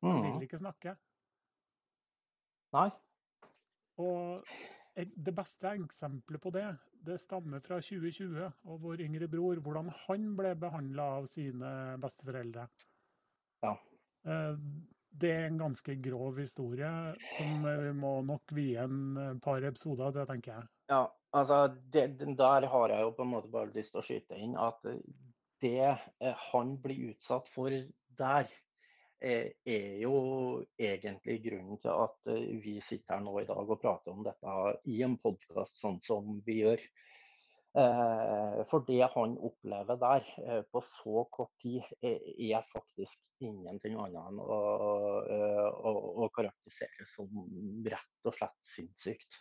De vil ikke snakke. Nei. Og det beste eksempelet på det, det stammer fra 2020 og vår yngre bror, hvordan han ble behandla av sine besteforeldre. Ja. Eh, Det er en ganske grov historie som eh, vi må nok vie en eh, par episoder, det tenker jeg. Ja, altså det, der har jeg jo på en måte bare lyst til å skyte inn at det eh, han blir utsatt for der, eh, er jo egentlig grunnen til at eh, vi sitter her nå i dag og prater om dette i en podkast sånn som vi gjør. For det han opplever der på så kort tid, er, faktisk ingenting annet enn å, å, å karakterisere som rett og slett sinnssykt.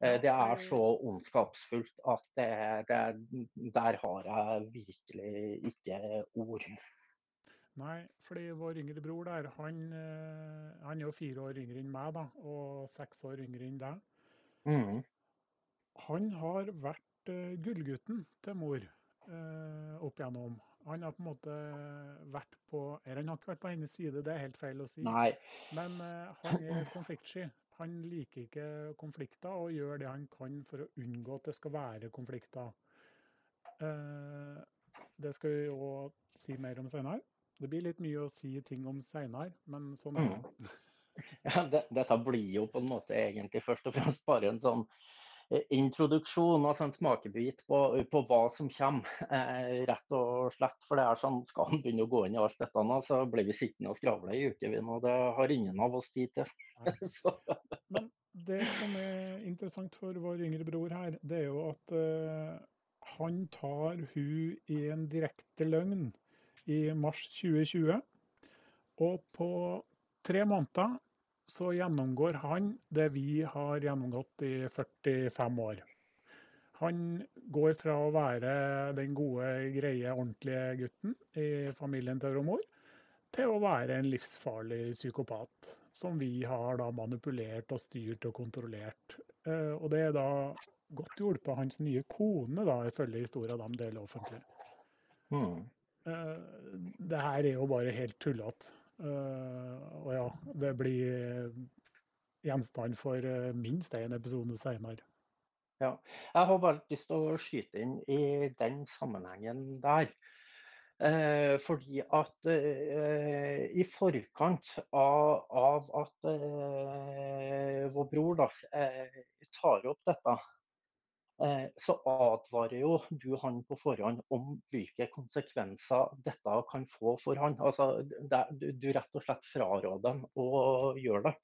Eh, Det er så ondskapsfullt at det, det, der har jeg virkelig ikke ord. Nei, fordi vår yngre bror der, han, eh, han er jo fire år yngre enn meg, da, og seks år yngre enn deg. Mm. Han har vært eh, gullgutten til mor eh, opp igjennom. Han har på en måte vært på Eller han har ikke vært på hennes side, det er helt feil å si. Nei. Men uh, han er konfliktsky. Han liker ikke konflikter og gjør det han kan for å unngå at det skal være konflikter. Uh, det skal vi òg si mer om senere. Det blir litt mye å si ting om seinere, men sånn er det. <laughs> Ja, det, dette blir jo på en måte egentlig først og fremst bare en sånn introduksjon, altså en smakebit på, på hva som kommer, <laughs> eh, rett og slett. For det er sånn, skal han begynne å gå inn i alt dette nå, så blir vi sittende og skravle i ukevis, og det har ingen av oss tid til. <laughs> Men det som er interessant for vår yngre bror her, det er jo at eh, han tar hun i en direkte løgn i mars 2020. Og på tre måneder så gjennomgår han det vi har gjennomgått i 45 år. Han går fra å være den gode, greie, ordentlige gutten i familien til Romor, til å være en livsfarlig psykopat. Som vi har da manipulert og styrt og kontrollert. Eh, og det er da godt hjulpet av hans nye kone, da, ifølge historien de deler offentlig. Mm. Eh, det her er jo bare helt tullete. Eh, og ja, det blir gjenstand for eh, minst én episode senere. Ja. Jeg har bare lyst til å skyte inn i den sammenhengen der. Eh, fordi at eh, i forkant av, av at eh, vår bror da, tar opp dette, Eh, så advarer jo du han på forhånd om hvilke konsekvenser dette kan få for han. Altså, det, du, rett og slett fraråder dem å gjøre det.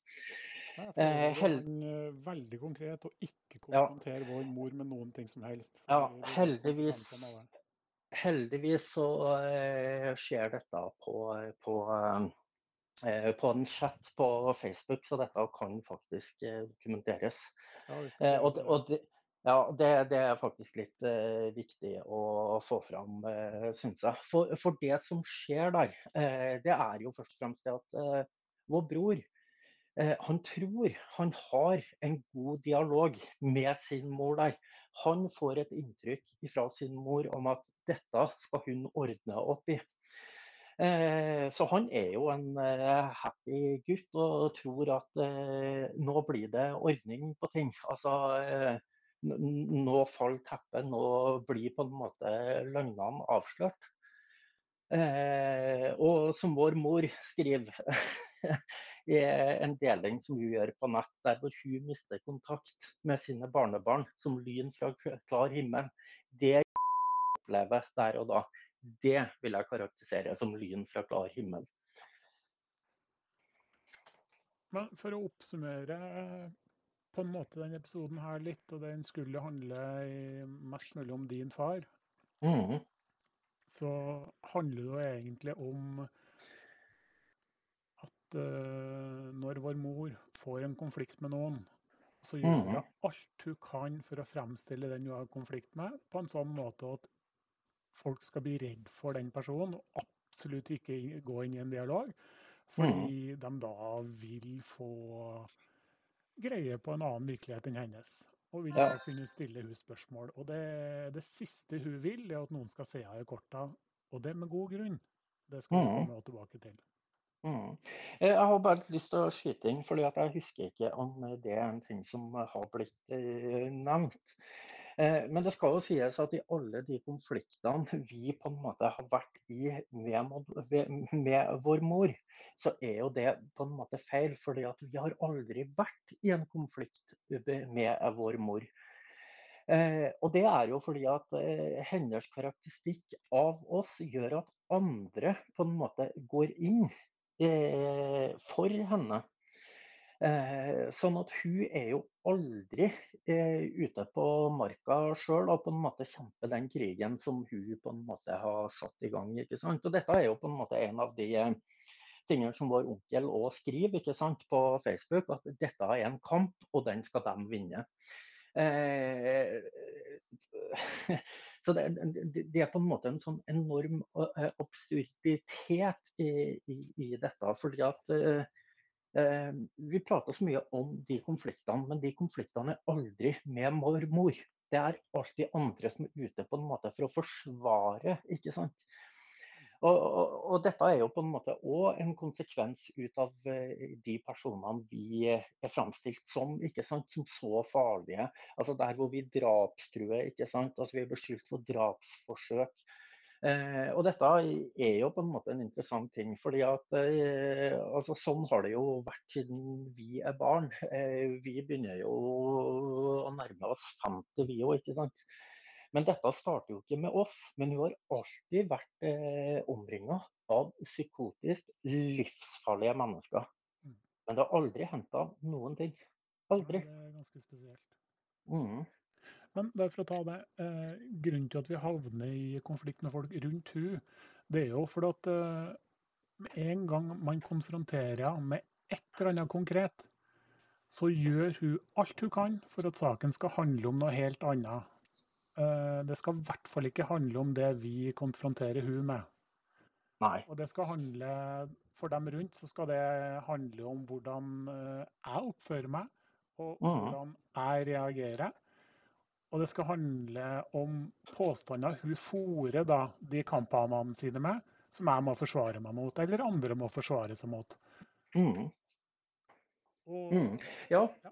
Nei, eh, hel... Eh, veldig konkret, og ikke konfrontere ja. vår mor med noen ting som helst. Ja, heldigvis, heldigvis så uh, skjer dette på, på, uh, på en chat på Facebook, så dette kan faktisk dokumenteres. Ja, og, og det, ja, det, det, er faktisk litt eh, viktig å få fram, eh, syns jeg. For, for, det som skjer der, eh, det er jo først og fremst det at eh, vår bror eh, han tror han har en god dialog med sin mor der. Han får et inntrykk fra sin mor om at dette skal hun ordne opp i. Eh, så han er jo en happy gutt og tror at nå blir det ordning på ting. Altså, nå faller teppet, nå blir på en måte løgnene avslørt. Eh, og som vår mor skriver <laughs> i en deling som hun gjør på nett, der hvor hun mister kontakt med sine barnebarn som lyn fra klar himmel. Det opplever der og da, det vil jeg karakterisere som lyn fra klar himmel. Men for å oppsummere på en måte denne episoden her litt, og den skulle handle mest mulig om din far. Mm. Så handler det jo egentlig om at uh, når vår mor får en konflikt med noen, så gjør hun mm. alt hun kan for å fremstille den hun har konflikt med, på en sånn måte at folk skal bli redd for den personen, og absolutt ikke gå inn i en dialog. Fordi mm. de da vil få greie på en annen virkelighet enn hennes. Og vil ja. kunne stille hun spørsmål. Og det, det, siste hun vil, er at noen skal se henne i korta. Og det med god grunn. Det skal vi mm. komme tilbake til. Mm. Eh, jeg har bare lyst til å skyte inn, for jeg husker ikke om det er en ting som har blitt eh, nevnt. Eh, men det skal jo sies at i alle de konfliktene vi på en måte har vært i med, vår mor, så er jo det på en måte feil. fordi at vi har aldri vært i en konflikt med vår mor. Eh, og det er jo fordi at eh, hennes karakteristikk av oss gjør at andre på en måte går inn for henne. Eh, sånn at hun er jo aldri eh, ute på marka sjøl og på en måte kjemper den krigen som hun på en måte har satt i gang. ikke sant? Og dette er jo på en måte en av de eh, tingene som vår onkel òg skriver ikke sant, på Facebook, at dette er en kamp, og den skal de vinne. Eh, så det, det, er på en måte en sånn enorm absurditet i, i, i dette. fordi at vi prater så mye om de konfliktene, men de konfliktene er aldri med mormor. Det er alltid andre som er ute på en måte for å forsvare, ikke sant. Og, og, og dette er jo på en måte òg en konsekvens ut av eh, de personene vi er framstilt som, ikke sant, som så farlige. Altså Der hvor vi drapstruer, ikke sant. Altså Vi er beskyldt for drapsforsøk. Eh, og dette er jo på en måte en interessant ting. fordi at eh, altså, Sånn har det jo vært siden vi er barn. Eh, vi begynner jo å nærme oss 50 vi òg, ikke sant. Men dette starter jo ikke med oss. Men hun har alltid vært eh, omringa av psykotisk livsfarlige mennesker. Mm. Men det har aldri henta noen ting. Aldri. det er ganske spesielt. Mm. Men bare for å ta det, eh, grunnen til at vi havner i konflikt med folk rundt hun, det er jo fordi at eh, en gang man konfronterer henne med et eller annet konkret, så gjør hun alt hun kan for at saken skal handle om noe helt annet. eh, det skal i hvert fall ikke handle om det vi konfronterer hun med. Nei. Og det skal handle, for dem rundt så skal det handle om hvordan eh, jeg oppfører meg, og Mhm. hvordan jeg reagerer. Og det skal handle om påstander hun fòrer de kamphanene sine med, som jeg må forsvare meg mot, eller andre må forsvare seg mot. Mm. Og, Mm. Ja. Ja.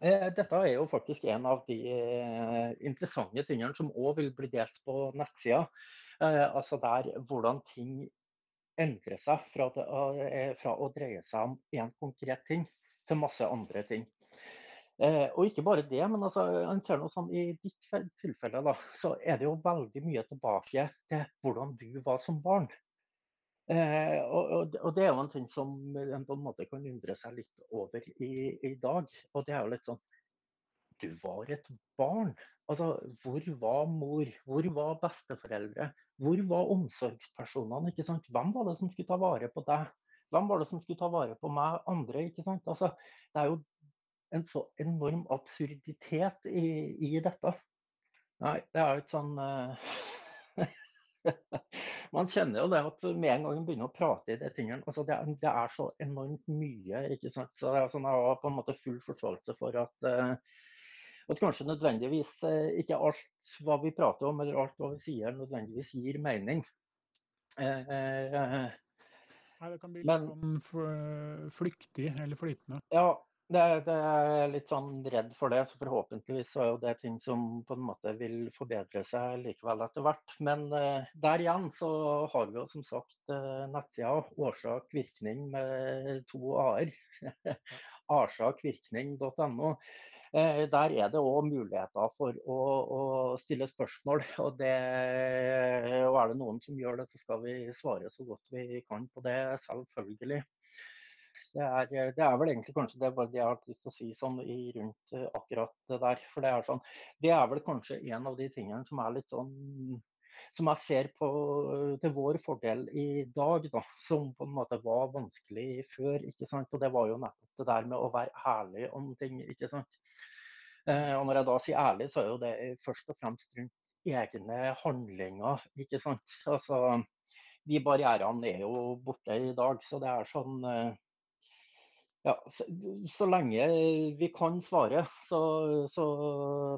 Eh, Dette er jo faktisk en av de eh, interessante tingene som òg vil bli delt på nettsida. Eh, altså der hvordan ting endrer seg fra å dreie seg om én konkret ting til masse andre ting. Eh, og ikke bare det, men altså, sånn, i ditt tilfelle da, så er det jo veldig mye tilbake til hvordan du var som barn. Eh, og, og, og det er jo en ting som en på en måte kan undre seg litt over i, i dag. Og det er jo litt sånn Du var et barn. Altså, hvor var mor? Hvor var besteforeldre? Hvor var omsorgspersonene? ikke sant? Hvem var det som skulle ta vare på deg? Hvem var det som skulle ta vare på meg andre? ikke sant? Altså, det er jo en så enorm absurditet i, i dette. Nei, det er jo et sånn uh... <laughs> Man kjenner jo det at med en gang man begynner å prate i de tingene altså det, er, det er så enormt mye. ikke sant? Så det er sånn, Jeg har på en måte full forståelse for at, uh, at kanskje nødvendigvis eh, ikke alt hva vi prater om eller alt hva vi sier, nødvendigvis gir mening. Nei, det kan bli Men- litt sånn flyktig eller flytende. Ja, det, det er litt sånn redd for det. Så forhåpentligvis så er jo det ting som på en måte vil forbedre seg likevel etter hvert. Men eh, der igjen så har vi jo som sagt eh, nettsida årsak-virkning med to a-er. <laughs> Arsakvirkning.no. Eh, der er det òg muligheter for å, å stille spørsmål. <laughs> Og, det, og er det noen som gjør det, så skal vi svare så godt vi kan på det, selvfølgelig. Det er, det er, vel egentlig kanskje det, det jeg har lyst til å si sånn i rundt uh, akkurat det der. For det er, sånn, det er vel kanskje en av de tingene som er litt sånn Som jeg ser på uh, til vår fordel i dag, da. Som på en måte var vanskelig før. ikke sant? Og det var jo nettopp det der med å være ærlig om ting. ikke sant? Uh, og når jeg da sier ærlig, så er jo det først og fremst rundt egne handlinger, ikke sant. Altså, de barrierene er jo borte i dag, så det er sånn ja, så, så, lenge vi kan svare, så, så,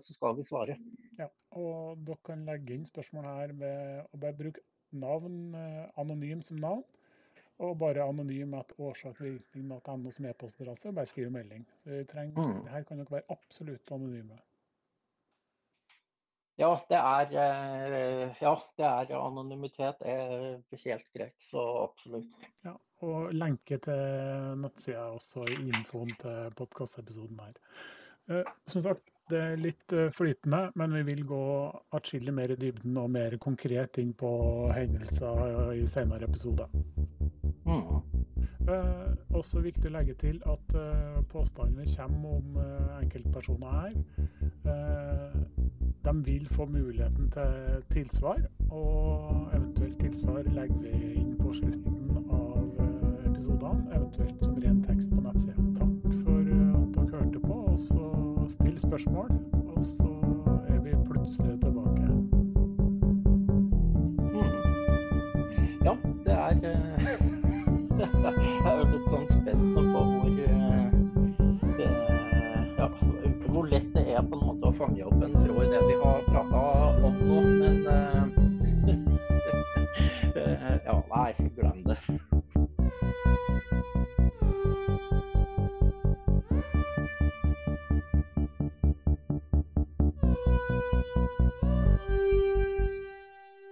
så, skal vi svare. Ja, og dere kan legge inn spørsmål her ved å bare bruke navn eh, anonym som navn. Og bare anonym at årsakvirkning.no som e-postadresse, og bare skrive melding. Så trenger, Mm. Her kan dere være absolutt anonyme. Ja, det er, eh, ja, det er anonymitet er helt greit. Så absolutt. Ja, og lenke til nettsida også i infoen til podkastepisoden her. Eh, som sagt, det er litt eh, flytende, men vi vil gå atskillig mer i dybden og mer konkret inn på hendelser i senere episoder. Mm. Eh, også viktig å legge til at eh, påstandene kommer om eh, enkeltpersoner her. Eh, de vil få muligheten til tilsvar, og eventuelt tilsvar legger vi inn på slutten av eh, episodene, eventuelt som ren tekst på nettsida. Takk for eh, at dere hørte på, og så still spørsmål, og så er vi plutselig tilbake. Mm. Ja, det er eh, <laughs> Jeg er litt sånn spent på hvor eh, det, ja, hvor lett det er på en måte å fange opp en tråd